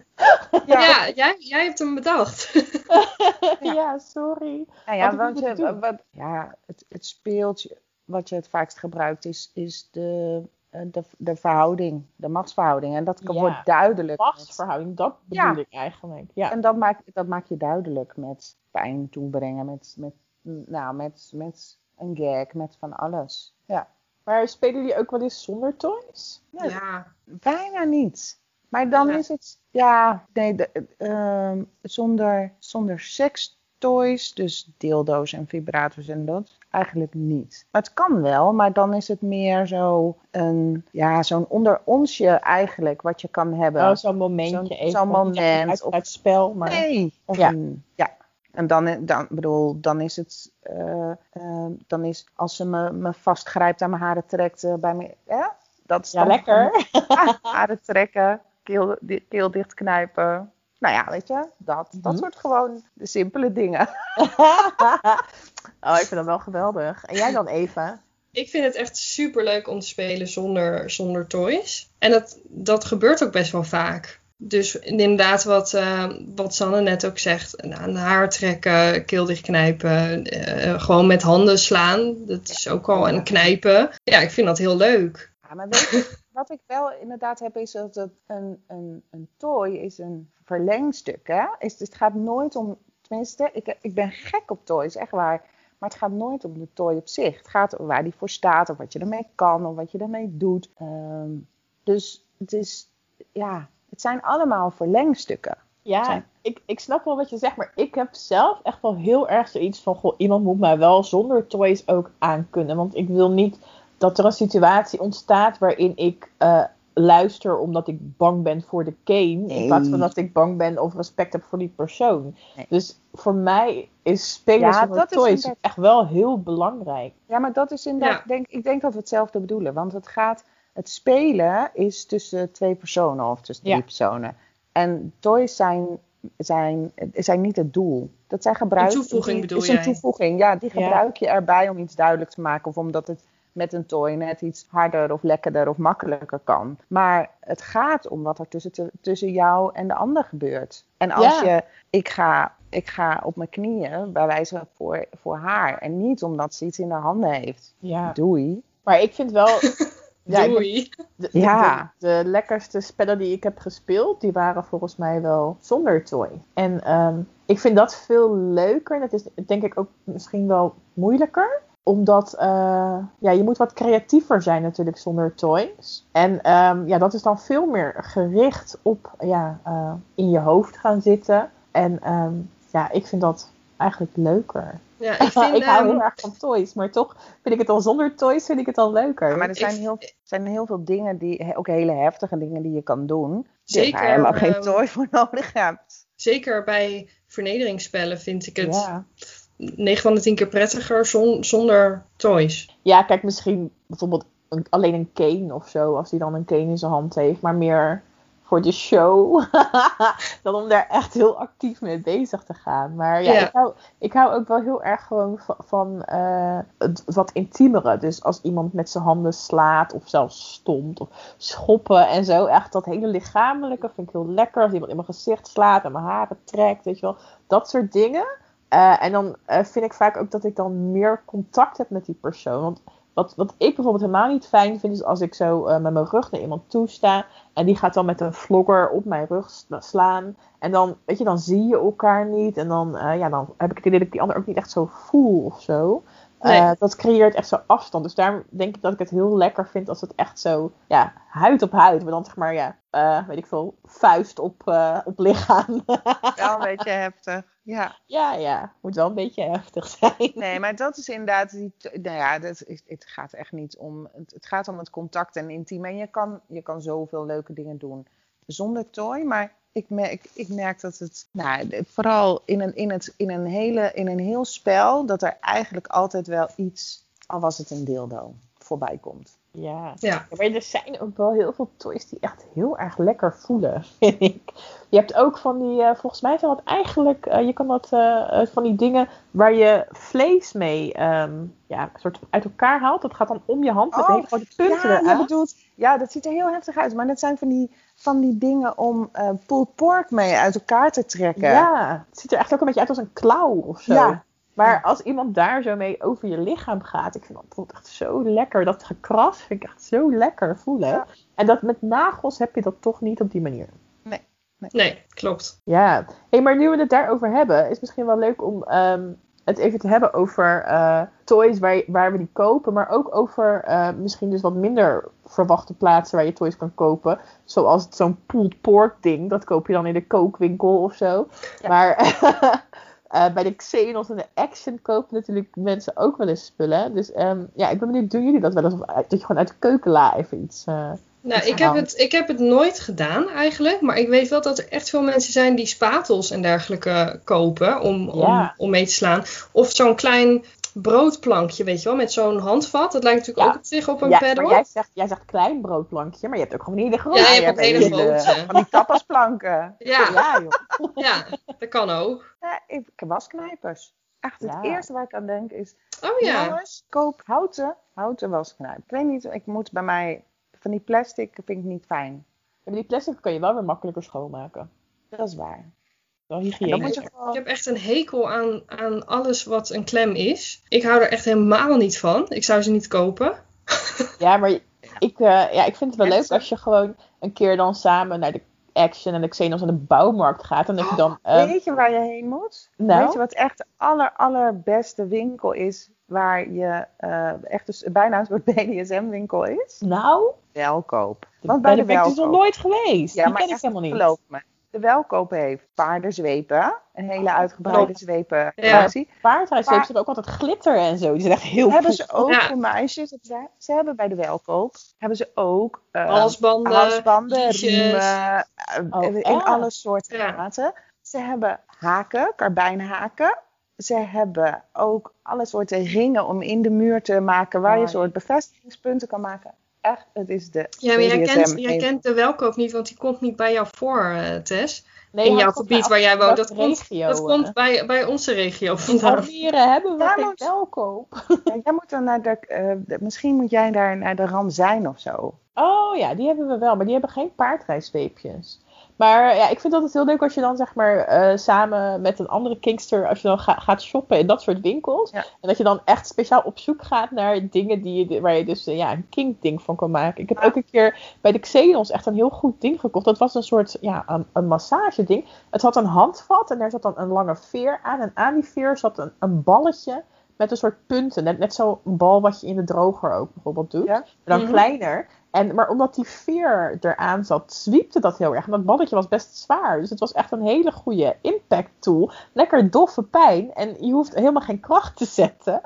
Ja. ja jij, jij hebt hem bedacht. Ja, sorry. Nou ja, want je, wat, ja het, het speeltje wat je het vaakst gebruikt is, is de, eh, de, de verhouding, de machtsverhouding. En dat kan- Ja, wordt duidelijk. Machtsverhouding, dat bedoel Ja. ik eigenlijk. Ja. En dat maak, dat maak je duidelijk met pijn toebrengen, met, met, nou, met, met een gag, met van alles. Ja. Maar spelen jullie ook wel eens zonder toys? Ja, Ja, Bijna niet. Maar dan Ja. is het, ja, nee, de, ehm, zonder, zonder sextoys, dus dildo's en vibrators en dat, eigenlijk niet. Maar het kan wel, maar dan is het meer zo een, ja, zo'n onder onsje eigenlijk, wat je kan hebben. Oh, zo'n momentje Zo'n- even. zo'n moment, Uit, of- uit het spel, maar... Nee. Of Ja. een, ja. En dan, dan, bedoel, dan is het, eh, eh, dan is als ze me, me vastgrijpt aan mijn haren trekt eh, bij me, ja, dat is Ja, dan lekker. Ah, haren trekken, keel, di- keel dichtknijpen. Nou ja, weet je, dat, dat Mhm. soort gewoon de simpele dingen. oh, ik vind dat wel geweldig. En jij dan, Eva? ik vind het echt super leuk om te spelen zonder, zonder toys. En dat, dat gebeurt ook best wel vaak. Dus inderdaad, wat, eh, wat Sanne net ook zegt: haar trekken, keel dichtknijpen, eh, gewoon met handen slaan. Dat is ook al een knijpen. Ja, ik vind dat heel leuk. Ja, maar wat ik wel inderdaad heb, is dat een, een, een toy is een verlengstuk. Hè? Is, het gaat nooit om, tenminste, ik, ik ben gek op toys, echt waar. Maar het gaat nooit om de toy op zich. Het gaat om waar die voor staat, of wat je ermee kan, of wat je ermee doet. Ehm, Dus het is, ja, het zijn allemaal verlengstukken. Ja, Zijn- ik, ik snap wel wat je zegt, maar ik heb zelf echt wel heel erg zoiets van, goh, iemand moet mij wel zonder toys ook aankunnen. Want ik wil niet dat er een situatie ontstaat waarin ik eh, luister omdat ik bang ben voor de cane. In Nee. plaats van dat ik bang ben of respect heb voor die persoon. Nee. Dus voor mij is spelen Ja, is toys inderdaad- echt wel heel belangrijk. Ja, maar dat is inderdaad, Ja. denk, ik denk dat we hetzelfde bedoelen. Want het gaat, het spelen is tussen twee personen of tussen drie Ja. personen. En toys zijn, zijn, zijn niet het doel. Dat zijn gebruik. Een toevoeging bedoel is een jij? toevoeging, ja. Die gebruik je erbij om iets duidelijk te maken. Of omdat het met een toy net iets harder of lekkerder of makkelijker kan. Maar het gaat om wat er tussen, tussen jou en de ander gebeurt. En als Ja. je, ik ga, ik ga op mijn knieën, bij wijze van voor, voor haar. En niet omdat ze iets in haar handen heeft. Ja. Doei. Maar ik vind wel... ja, Doei. De, Ja. de, de lekkerste spellen die ik heb gespeeld, die waren volgens mij wel zonder toy. En ehm, ik vind dat veel leuker. Dat is denk ik ook misschien wel moeilijker. Omdat eh, ja, je moet wat creatiever zijn natuurlijk zonder toys. En ehm, ja, dat is dan veel meer gericht op ja, eh, in je hoofd gaan zitten. En ehm, ja, ik vind dat eigenlijk leuker. Ja, ik vind... ik hou ehm, heel erg van toys, maar toch vind ik het al zonder toys vind ik het al leuker. Maar er zijn, Ik- heel, zijn heel veel dingen, die, ook hele heftige dingen die je kan doen. Die Zeker, je helemaal geen ehm, toy voor nodig hebt. zeker bij vernederingsspellen vind ik het ja. 9 van de 10 keer prettiger zon- zonder toys. Ja, kijk, misschien bijvoorbeeld een- alleen een cane of zo, als hij dan een cane in zijn hand heeft, maar meer voor de show, dan om daar echt heel actief mee bezig te gaan. Maar ja. Ik, hou, ik hou ook wel heel erg gewoon van, van eh, het wat intiemere. Dus als iemand met zijn handen slaat of zelfs stond of schoppen en zo, echt dat hele lichamelijke vind ik heel lekker. Als iemand in mijn gezicht slaat en mijn haren trekt, weet je wel, dat soort dingen. Eh, en dan eh, vind ik vaak ook dat ik dan meer contact heb met die persoon. Want wat, wat ik bijvoorbeeld helemaal niet fijn vind, is als ik zo eh, met mijn rug naar iemand toe sta. En die gaat dan met een vlogger op mijn rug sla- slaan. En dan, weet je, dan zie je elkaar niet. En dan, eh, ja, dan heb ik het idee dat ik die ander ook niet echt zo voel of zo. Nee. Eh, dat creëert echt zo afstand. Dus daarom denk ik dat ik het heel lekker vind als het echt zo, ja, huid op huid. Maar dan zeg maar, ja, eh, weet ik veel, vuist op, eh, op lichaam. Wel een beetje heftig. Ja. ja, ja, moet wel een beetje heftig zijn. Nee, maar dat is inderdaad. Die, nou ja, dat is, het gaat echt niet om. Het, gaat om het contact en intiem. En je kan, je kan zoveel leuke dingen doen zonder toy. Maar ik merk, ik merk dat het. Nou, vooral in een, in, het, in, een hele, in een heel spel. dat er eigenlijk altijd wel iets. al was het een dildo. voorbij komt. Ja. Maar er zijn ook wel heel veel toys die echt heel erg lekker voelen, vind ik. Je hebt ook van die, eh, volgens mij zijn dat eigenlijk, eh, je kan dat eh, van die dingen waar je vlees mee ehm, ja, soort uit elkaar haalt. Dat gaat dan om je hand met Oh, hele grote punten ja, bedoelt, ja, dat ziet er heel heftig uit. Maar dat zijn van die, van die dingen om eh pulled pork mee uit elkaar te trekken. Ja, het ziet er echt ook een beetje uit als een klauw of zo. Ja. Maar als iemand daar zo mee over je lichaam gaat, ik vind dat bijvoorbeeld echt zo lekker. Dat gekras vind ik echt zo lekker voelen. Ja. En dat met nagels heb je dat toch niet op die manier. Nee, klopt. Ja, hey, maar nu we het daarover hebben, is het misschien wel leuk om ehm, het even te hebben over eh, toys waar, je- waar we die kopen, maar ook over eh, misschien dus wat minder verwachte plaatsen waar je toys kan kopen. Zoals zo'n pulled pork ding, dat koop je dan in de kookwinkel of zo. Maar eh, bij de Xenos en de Action kopen natuurlijk mensen ook wel eens spullen. Dus ehm, ja, ik ben benieuwd, doen jullie dat wel eens? Of dat je gewoon uit de keukenla even iets... Nou, ik heb, het, ik heb het nooit gedaan eigenlijk. Maar ik weet wel dat er echt veel mensen zijn die spatels en dergelijke kopen om, om, Ja. om mee te slaan. Of zo'n klein broodplankje, weet je wel, met zo'n handvat. Dat lijkt natuurlijk Ja. ook op zich op een ja, pedal. maar jij zegt, jij zegt klein broodplankje, maar je hebt ook gewoon een hele grote. Ja, je hebt ook hebt hele grote. Van die tapasplanken. Ja, Ja, joh. ja, dat kan ook. Ja, ik, wasknijpers. Echt, het eerste waar ik aan denk is... Oh ja. Jongens, koop houten, houten wasknijper. Ik weet niet, ik moet bij mij... Van die plastic vind ik niet fijn. Ja, maar die plastic kan je wel weer makkelijker schoonmaken. Dat is waar. Wel Ik heb echt een hekel aan, aan alles wat een klem is. Ik hou er echt helemaal niet van. Ik zou ze niet kopen. Ja, maar ik, eh, ja, ik vind het wel Echt leuk als je gewoon een keer dan samen naar de Action en de Xenos aan de bouwmarkt gaat. En dat je dan... eh, Weet je waar je heen moet? nou? Weet je wat echt de aller, allerbeste winkel is? Waar je eh, echt dus bijna een soort BDSM-winkel is? nou, Welkoop. Want bij bij de de ben ik dus nog nooit geweest. Ja, Die maar ken ik helemaal niet. geloof me. De welkoop heeft paardenzwepen. Een hele uitgebreide Klopt. zwepen Ja. hebben ook altijd glitter en zo. Die zijn echt heel Hebben ze ook Ja. voor meisjes. Ze, ze hebben bij de welkoop. Hebben ze ook eh, Halsbanden, halsbanden, riemen. eh, Oh, in echt? alle soorten Ja. maten. Ze hebben haken, karbijnhaken. Ze hebben ook alle soorten ringen om in de muur te maken. Waar je Oh, een soort bevestigingspunten kan maken. Echt, het is de Ja, maar jij kent, jij kent de welkoop niet, want die komt niet bij jou voor, eh, Tess. Nee, in jouw gebied waar jij woont. Dat komt, dat komt bij, bij onze regio vandaan. Almere hebben we geen maar- welkoop. Ja, jij moet dan naar de, eh, de- misschien moet jij daar naar de Ram zijn of zo. Oh ja, die hebben we wel, maar die hebben geen paardrijsweepjes. Maar ja, ik vind dat het heel leuk als je dan zeg maar eh, samen met een andere kinkster, als je dan ga- gaat shoppen in dat soort winkels. Ja. En dat je dan echt speciaal op zoek gaat naar dingen die je, waar je dus eh, ja, een kink ding van kan maken. Ik heb Ja. ook een keer bij de Xenos echt een heel goed ding gekocht. Dat was een soort, ja, een, een massage ding. Het had een handvat en daar zat dan een lange veer aan. En aan die veer zat een, een balletje met een soort punten. Net, net zo'n bal wat je in de droger ook bijvoorbeeld doet. Ja. Maar dan Mhm. kleiner. En, maar omdat die veer eraan zat, zwiepte dat heel erg. En dat balletje was best zwaar. Dus het was echt een hele goede impact tool. Lekker doffe pijn. En je hoeft helemaal geen kracht te zetten.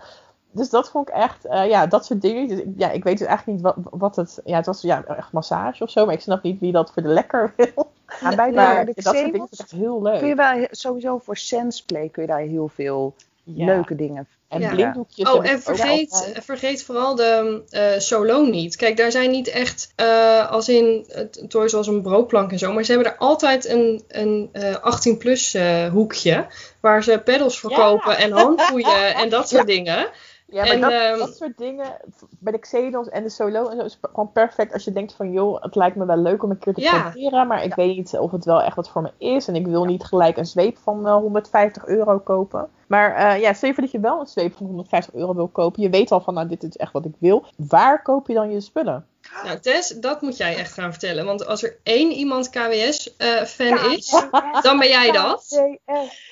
Dus dat vond ik echt, eh, ja, dat soort dingen. Dus, ja, ik weet dus eigenlijk niet wat, wat het, ja, het was ja, echt massage of zo. Maar ik snap niet wie dat voor de lekker wil. Ja, bij de, Maar de dat soort dingen Xenos vind ik echt heel leuk. kun je wel sowieso voor Sensplay kun je daar heel veel Ja. leuke dingen En Ja. blinddoekjes. Oh, en vergeet, altijd. vergeet vooral de eh, solo niet. Kijk, daar zijn niet echt eh, als in het toy zoals een broodplank en zo. Maar ze hebben er altijd een, een eh 18-plus hoekje. Waar ze pedals verkopen en handboeien en dat soort dingen. Ja, maar En, dat, ehm, dat soort dingen, bij de Xenos en de Solo en zo, is gewoon perfect als je denkt van, joh, het lijkt me wel leuk om een keer te Ja. proberen, maar ik weet niet of het wel echt wat voor me is en ik wil niet gelijk een zweep van eh, 150 euro kopen. Maar eh, ja, stel je voor dat je wel een zweep van 150 euro wil kopen, je weet al van, nou, dit is echt wat ik wil. Waar koop je dan je spullen? Nou, Tess, dat moet jij echt gaan vertellen. Want als er één iemand KWS-fan is, dan ben jij dat.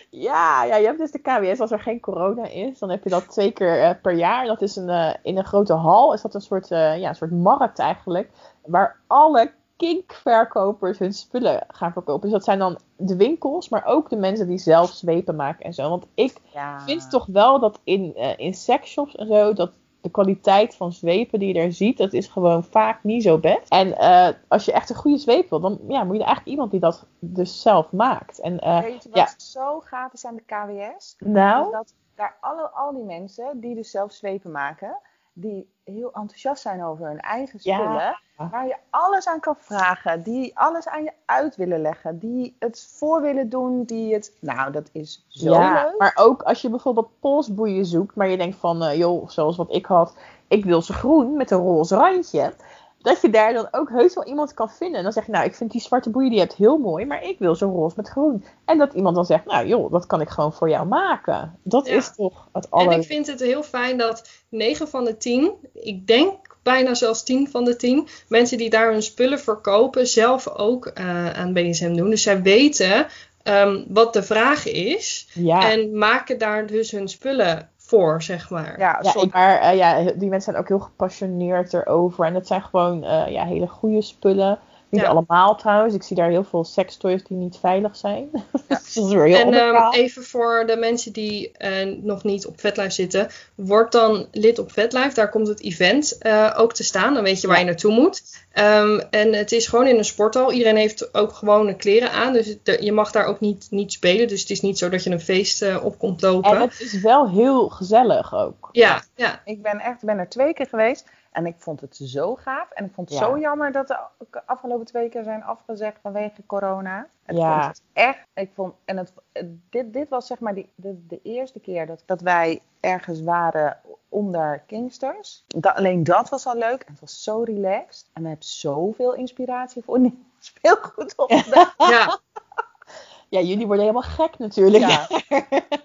Ja, ja, je hebt dus de KWS als er geen corona is. Dan heb je dat twee keer eh, per jaar. Dat is een, eh, in een grote hal. Is dat een soort, eh, ja, een soort markt eigenlijk. Waar alle kinkverkopers hun spullen gaan verkopen. Dus dat zijn dan de winkels, maar ook de mensen die zelf zwepen maken en zo. Want ik Ja. vind toch wel dat in, eh in sexshops en zo, dat de kwaliteit van zwepen die je daar ziet, dat is gewoon vaak niet zo best. En eh, als je echt een goede zweep wil, dan ja, moet je eigenlijk iemand die dat dus zelf maakt. En eh, Weet je wat ja. zo gaaf is aan de KWS? nou, dat daar alle, al die mensen die dus zelf zwepen maken, die heel enthousiast zijn over hun eigen Ja. spullen, waar je alles aan kan vragen, die alles aan je uit willen leggen, die het voor willen doen, die het... Nou, dat is zo ja, leuk. maar ook als je bijvoorbeeld polsboeien zoekt, maar je denkt van, eh, joh, zoals wat ik had, ik wil ze groen met een roze randje. Dat je daar dan ook heus wel iemand kan vinden. En dan zeg je, nou, ik vind die zwarte boeien die je hebt heel mooi, maar ik wil ze roze met groen. En dat iemand dan zegt, nou joh, dat kan ik gewoon voor jou maken. Dat Ja. is toch het En aller... ik vind het heel fijn dat 9 van de 10, ik denk bijna zelfs 10 van de 10, mensen die daar hun spullen verkopen, zelf ook eh, aan BDSM doen. Dus zij weten ehm, wat de vraag is Ja, en maken daar dus hun spullen voor, zeg maar. Ja, ja, soort- ik- maar eh, ja, die mensen zijn ook heel gepassioneerd erover. En het zijn gewoon eh, ja, hele goede spullen. Niet Ja. allemaal trouwens. Ik zie daar heel veel sekstoys die niet veilig zijn. dat is weer heel En ehm, even voor de mensen die eh, nog niet op VetLife zitten, word dan lid op VetLife. Daar komt het event eh, ook te staan. Dan weet je waar Ja. je naartoe moet. Ehm, en het is gewoon in een sporthal. Iedereen heeft ook gewone kleren aan. Dus de- je mag daar ook niet, niet spelen. Dus het is niet zo dat je een feest eh, op komt lopen. En het is wel heel gezellig ook. Ja, ja. Ik ben echt ben er twee keer geweest en ik vond het zo gaaf. En ik vond het Ja. zo jammer dat de afgelopen twee keer zijn afgezegd vanwege corona. Ik Ja. vond het echt, ik vond, en het, dit, dit was zeg maar die, de, de eerste keer dat, dat wij ergens waren onder Kingsters. Da- alleen dat was al leuk en het was zo relaxed. En we hebben zoveel inspiratie voor nieuw speelgoed opgedaan. ja. Ja, jullie worden helemaal gek natuurlijk. Ja.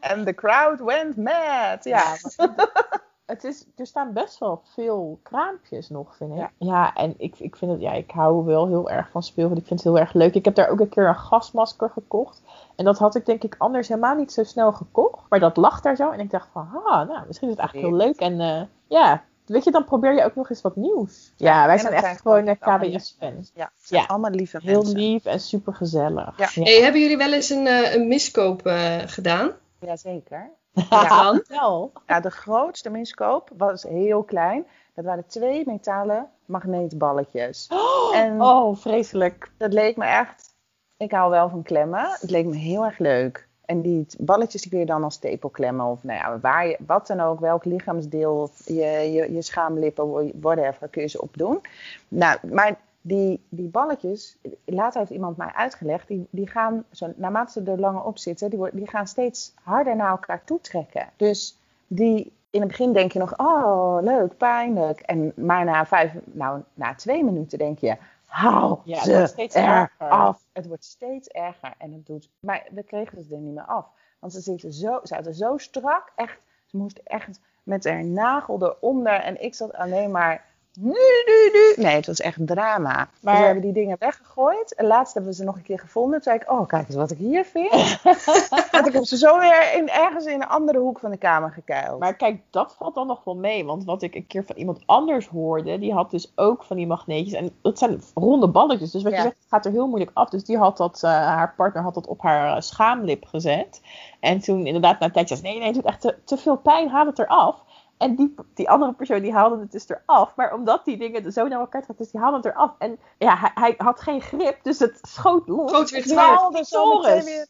En de crowd went mad. Ja. het is, er staan best wel veel kraampjes nog, vind ik. Ja. Ja, en ik, ik vind het, ja, ik hou wel heel erg van speelgoed. Ik vind het heel erg leuk. Ik heb daar ook een keer een gasmasker gekocht. En dat had ik denk ik anders helemaal niet zo snel gekocht. Maar dat lag daar zo. En ik dacht van, ah, nou, misschien is het eigenlijk heel leuk. En eh, ja, weet je, dan probeer je ook nog eens wat nieuws. Ja, wij zijn echt zijn gewoon allemaal KBS-fans. Ja, het zijn Ja. allemaal lieve Heel mensen. lief en super gezellig. Ja. Hey, hebben jullie wel eens een, eh, een miskoop eh, gedaan? Jazeker. Ja. Wel. Ja, de grootste miskoop was heel klein. Dat waren twee metalen magneetballetjes. En Oh, vreselijk. dat leek me echt... Ik hou wel van klemmen. Het leek me heel erg leuk. En die balletjes die kun je dan als stapel klemmen. Of nou ja, waar je, wat dan ook, welk lichaamsdeel, je, je, je schaamlippen, whatever, kun je ze opdoen. Nou, maar die, die balletjes, later heeft iemand mij uitgelegd, die, die gaan, zo, naarmate ze er langer op zitten, die, worden- die gaan steeds harder naar elkaar toe trekken. Dus die, in het begin denk je nog, oh, leuk, pijnlijk. En maar na vijf, nou, na twee minuten denk je, hou Ja, het ze wordt steeds er erger. af. Het wordt steeds erger en het doet, maar we kregen ze er niet meer af. Want ze zitten zo, zaten zo strak, echt, ze moest echt met haar nagel eronder en ik zat alleen maar, nu, nu, nu. Nee, het was echt drama. Maar... Maar- we hebben die dingen weggegooid. En laatst hebben we ze nog een keer gevonden. Toen zei ik, oh, kijk eens wat ik hier vind. Want ik heb ze zo weer in, ergens in een andere hoek van de kamer gekeild. Maar kijk, dat valt dan nog wel mee. Want wat ik een keer van iemand anders hoorde, die had dus ook van die magneetjes. En dat zijn ronde balletjes. Dus wat Ja. je zegt, het gaat er heel moeilijk af. Dus die had dat, eh, haar partner had dat op haar eh, schaamlip gezet. En toen inderdaad na een tijdje zei ze, nee, nee, het doet echt te, te veel pijn, haal het eraf. En die, die andere persoon die haalde het dus eraf. Maar omdat die dingen zo naar elkaar trekken, dus die haalde het eraf. En ja, hij, hij had geen grip, dus het schoot los. Schoot weer knalde zo meteen Taurus. weer.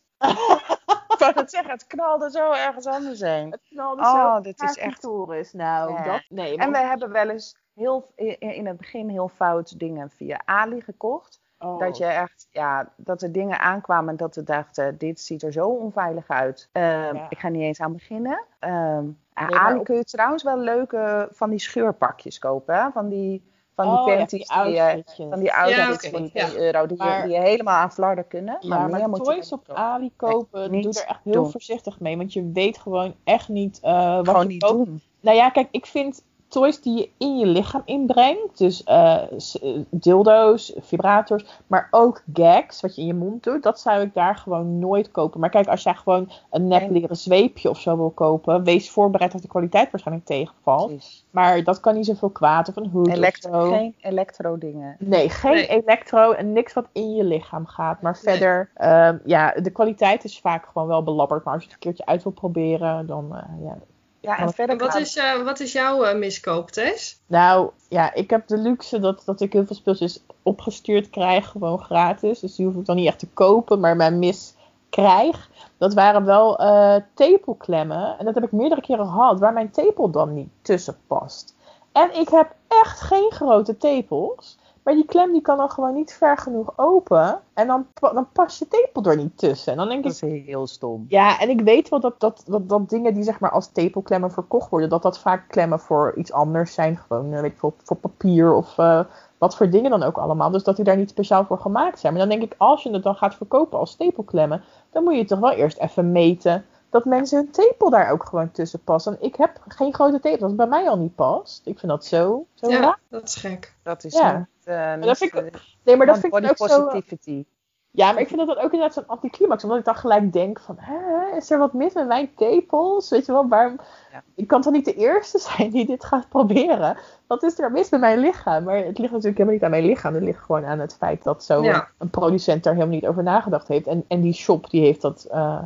ik wou het zeggen, het knalde zo ergens anders heen. Het knalde Oh, zo dit is echt- Taurus. Nou, Ja. dat, nee. En want- we hebben wel eens heel, in in het begin heel fout dingen via Ali gekocht. Oh. Dat je echt, ja, dat er dingen aankwamen dat we dachten, dit ziet er zo onveilig uit. Ehm, Ja. Ik ga niet eens aan beginnen. Ehm Ali op- kun je trouwens wel leuke van die scheurpakjes kopen. Hè? Van die, van die Oh, ja, panties, die outfitjes. van die outfits Ja, oké, van ja. 2 euro, die, je, Maar- die je helemaal aan flarden kunnen. Maar maar, toys op Ali kopen, doe er echt heel doen. voorzichtig mee. Want je weet gewoon echt niet eh, wat Gewoon je niet koopt. doen. Nou ja, kijk, ik vind toys die je in je lichaam inbrengt. Dus eh, eh, dildo's, vibrators, maar ook gags, wat je in je mond doet. Dat zou ik daar gewoon nooit kopen. Maar kijk, als jij gewoon een nep leren zweepje of zo wil kopen, wees voorbereid dat de kwaliteit waarschijnlijk tegenvalt. Precies. Maar dat kan niet zoveel kwaad of een hoed of Elektro, zo. geen elektro dingen. Nee, geen Nee. elektro en niks wat in je lichaam gaat. Maar verder, ehm, ja, de kwaliteit is vaak gewoon wel belabberd. Maar als je het een keertje uit wil proberen, dan eh, ja. Ja, en Wat- verder En wat is, eh, wat is jouw eh, miskoop, Tess? Nou, ja, ik heb de luxe dat, dat ik heel veel speeltjes opgestuurd krijg, gewoon gratis. Dus die hoef ik dan niet echt te kopen, maar mijn mis krijg. Dat waren wel eh tepelklemmen. En dat heb ik meerdere keren gehad, waar mijn tepel dan niet tussen past. En ik heb echt geen grote tepels. Maar die klem die kan dan gewoon niet ver genoeg open. En dan, dan past je tepel er niet tussen. En dan denk ik, Dat is heel stom. ja, en ik weet wel dat, dat, dat, dat dingen die zeg maar als tepelklemmen verkocht worden, dat dat vaak klemmen voor iets anders zijn. Gewoon, eh, weet ik veel, voor papier of eh, wat voor dingen dan ook allemaal. Dus dat die daar niet speciaal voor gemaakt zijn. Maar dan denk ik, als je het dan gaat verkopen als tepelklemmen, dan moet je toch wel eerst even meten dat mensen hun tepel daar ook gewoon tussen passen. En ik heb geen grote tepel, het bij mij al niet past. Ik vind dat zo, zo Ja, raar. dat is gek. Dat is Ja. niet, eh, niet, dat vind ik- eh, Nee, maar dat vind ik ook zo... positivity. Ja, maar ik vind dat dan ook inderdaad zo'n anticlimax. Omdat ik dan gelijk denk van, hè, is er wat mis met mijn tepels? Weet je wel, waarom... Ja. Ik kan toch niet de eerste zijn die dit gaat proberen? Wat is er mis met mijn lichaam? Maar het ligt natuurlijk helemaal niet aan mijn lichaam. Het ligt gewoon aan het feit dat zo Ja. een producent daar helemaal niet over nagedacht heeft. En, en die shop die heeft dat eh,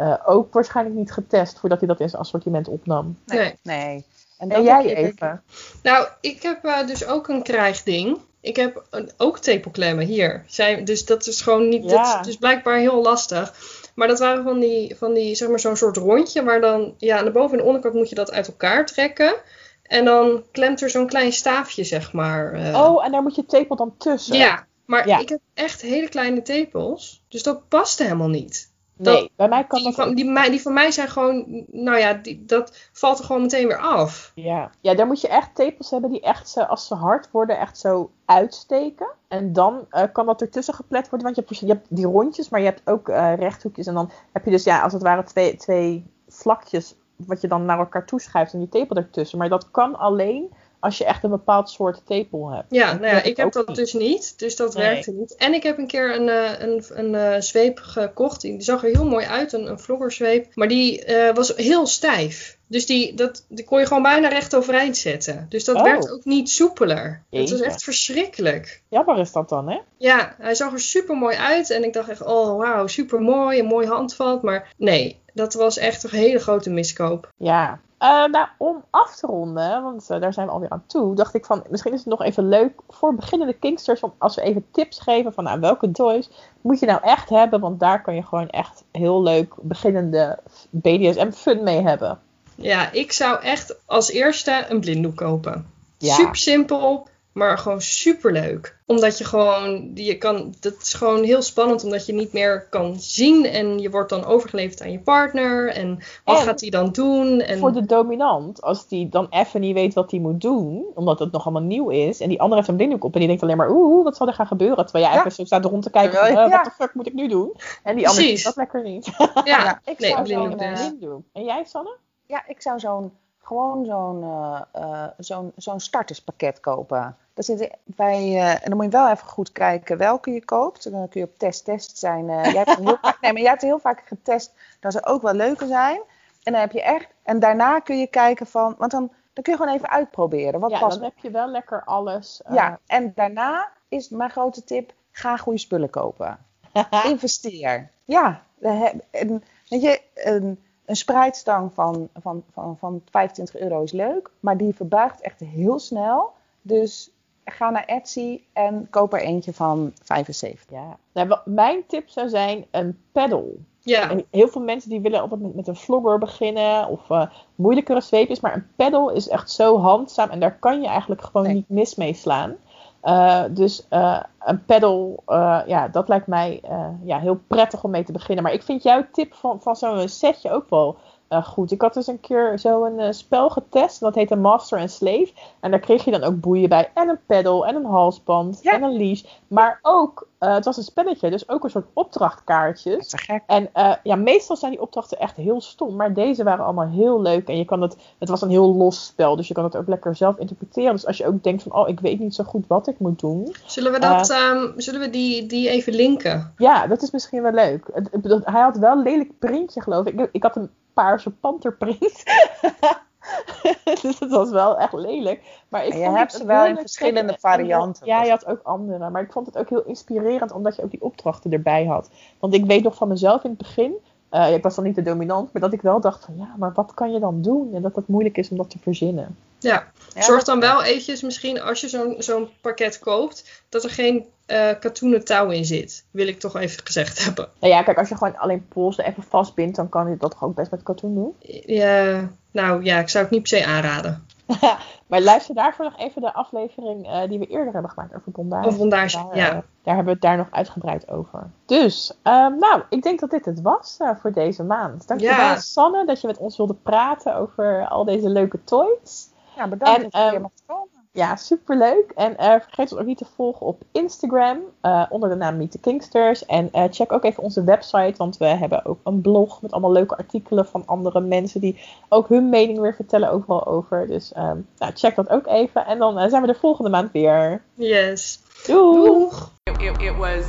eh, ook waarschijnlijk niet getest voordat hij dat in zijn assortiment opnam. Nee. Nee. Nee. En, En dat jij even? Nou, ik heb eh, dus ook een krijgding. Ik heb een, ook tepelklemmen hier. Zijn, dus dat is gewoon niet. Ja. Dat is dus blijkbaar heel lastig. Maar dat waren van die, van die zeg maar, zo'n soort rondje. Waar dan, ja, aan de boven- en de onderkant moet je dat uit elkaar trekken. En dan klemt er zo'n klein staafje, zeg maar. eh. Oh, en daar moet je tepel dan tussen? Ja, maar Ja. ik heb echt hele kleine tepels. Dus dat paste helemaal niet. Dat- Nee, bij mij kan Die dat van, die, mij- die van mij zijn gewoon, nou ja, die, dat valt er gewoon meteen weer af. Ja. ja, daar moet je echt tepels hebben die echt, zo, als ze hard worden, echt zo uitsteken. En dan eh, kan dat ertussen geplet worden, want je hebt, je hebt die rondjes, maar je hebt ook eh, rechthoekjes. En dan heb je dus, ja, als het ware twee, twee vlakjes wat je dan naar elkaar toeschuift en die tepel ertussen. Maar dat kan alleen als je echt een bepaald soort tepel hebt. Ja, nou ja, ik heb dat niet. dus niet. Dus dat Nee. werkte niet. En ik heb een keer een, eh, een, een eh, zweep gekocht. Die zag er heel mooi uit, een, een vloggerzweep. Maar die eh, was heel stijf. Dus die, dat, die kon je gewoon bijna recht overeind zetten. Dus dat Oh. werd ook niet soepeler. Het was echt verschrikkelijk. Jammer is dat dan, hè? Ja, hij zag er super mooi uit. En ik dacht echt, oh wauw, super mooi. Een mooi handvat. Maar nee, dat was echt een hele grote miskoop. Ja. Eh, nou, om af te ronden, want eh, daar zijn we alweer aan toe, dacht ik van misschien is het nog even leuk voor beginnende Kingsters om als we even tips geven van nou, welke toys moet je nou echt hebben, want daar kan je gewoon echt heel leuk beginnende BDSM fun mee hebben. Ja, ik zou echt als eerste een blinddoek kopen. Ja. Super simpel, maar gewoon super leuk. Omdat je gewoon, je kan, dat is gewoon heel spannend omdat je niet meer kan zien. En je wordt dan overgeleverd aan je partner. En wat En gaat hij dan doen? En Voor de dominant, als die dan even niet weet wat hij moet doen, omdat het nog allemaal nieuw is, en die andere heeft een blinddoek op en die denkt alleen maar, oeh, wat zal er gaan gebeuren? Terwijl jij Ja. even zo staat rond te kijken, van, eh, ja. wat de fuck moet ik nu doen? En die andere Precies. ziet dat lekker niet. ja, Ja, ik nee, zou blinddoek dus. blinddoek. En jij, Sanne? Ja, ik zou zo'n gewoon zo'n eh, eh, zo'n zo'n starterspakket kopen. Daar zitten bij, eh, en dan moet je wel even goed kijken welke je koopt. Dan kun je op test-test zijn. jij, hebt heel vaak, nee, maar jij hebt heel vaak getest dat ze ook wel leuker zijn. En dan heb je echt. En daarna kun je kijken van. Want dan, dan kun je gewoon even uitproberen. Wat ja, past dan heb je wel lekker alles. Ja, en daarna is mijn grote tip: ga goede spullen kopen. Investeer. Ja, we hebben- en, weet je, een, een spreidstang van, van, van, van 25 euro is leuk, maar die verbuigt echt heel snel. Dus ga naar Etsy en koop er eentje van 75. Ja. Nou, mijn tip zou zijn een pedal. Ja, En Heel veel mensen die willen altijd met, met een vlogger beginnen of eh, moeilijkere zweepjes. Maar een pedal is echt zo handzaam en daar kan je eigenlijk gewoon Nee. niet mis mee slaan. Eh, dus eh, een pedal, eh, ja, dat lijkt mij ja, heel prettig om mee te beginnen. Maar ik vind jouw tip van, van zo'n setje ook wel eh, goed. Ik had dus een keer zo'n eh, spel getest. Dat heette Master and Slave. En daar kreeg je dan ook boeien bij. En een pedal en een halsband Ja. en een leash. Maar ook, eh, het was een spelletje, dus ook een soort opdrachtkaartjes. te gek. En ja, meestal zijn die opdrachten echt heel stom. Maar deze waren allemaal heel leuk. En je kan het, het was een heel los spel. Dus je kan het ook lekker zelf interpreteren. Dus als je ook denkt van, oh, ik weet niet zo goed wat ik moet doen. zullen we, dat, ehm, zullen we die, die even linken? Ja, dat is misschien wel leuk. Het- het- dat- hij had wel een lelijk printje, geloof ik. Ik, ik had een paarse panterprint. dus het was wel echt lelijk. Maar ik En je vond hebt het ze wel in verschillende eh, varianten. Ja, je had ook andere. Maar ik vond het ook heel inspirerend, omdat je ook die opdrachten erbij had. Want ik weet nog van mezelf in het begin. eh, ik was dan niet de dominant, maar dat ik wel dacht van ja, maar wat kan je dan doen? En dat het moeilijk is om dat te verzinnen. Ja, zorg dat- dan wel eventjes misschien als je zo'n zo'n pakket koopt, dat er geen eh, katoenen touw in zit. Wil ik toch even gezegd hebben. Nou ja, kijk, als je gewoon alleen polsen even vastbindt, dan kan je dat toch ook best met katoen doen. Ja, nou ja, ik zou het niet per se aanraden. maar luister daarvoor nog even de aflevering eh, die we eerder hebben gemaakt over bondage. Of bondage, daar, ja. eh, daar hebben we het daar nog uitgebreid over. Dus, ehm, nou, ik denk dat dit het was voor deze maand. Dankjewel Ja. Sanne dat je met ons wilde praten over al deze leuke toys. Ja, bedankt En, dat je ehm, weer mocht komen. Ja, superleuk. En eh, vergeet ons ook niet te volgen op Instagram eh, onder de naam Meet the Kingsters. En eh, check ook even onze website, want we hebben ook een blog met allemaal leuke artikelen van andere mensen die ook hun mening weer vertellen overal over. Dus ehm, nou, check dat ook even. En dan zijn we er volgende maand weer. Yes. Doei! Doeg! It, it, it was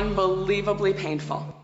unbelievably painful.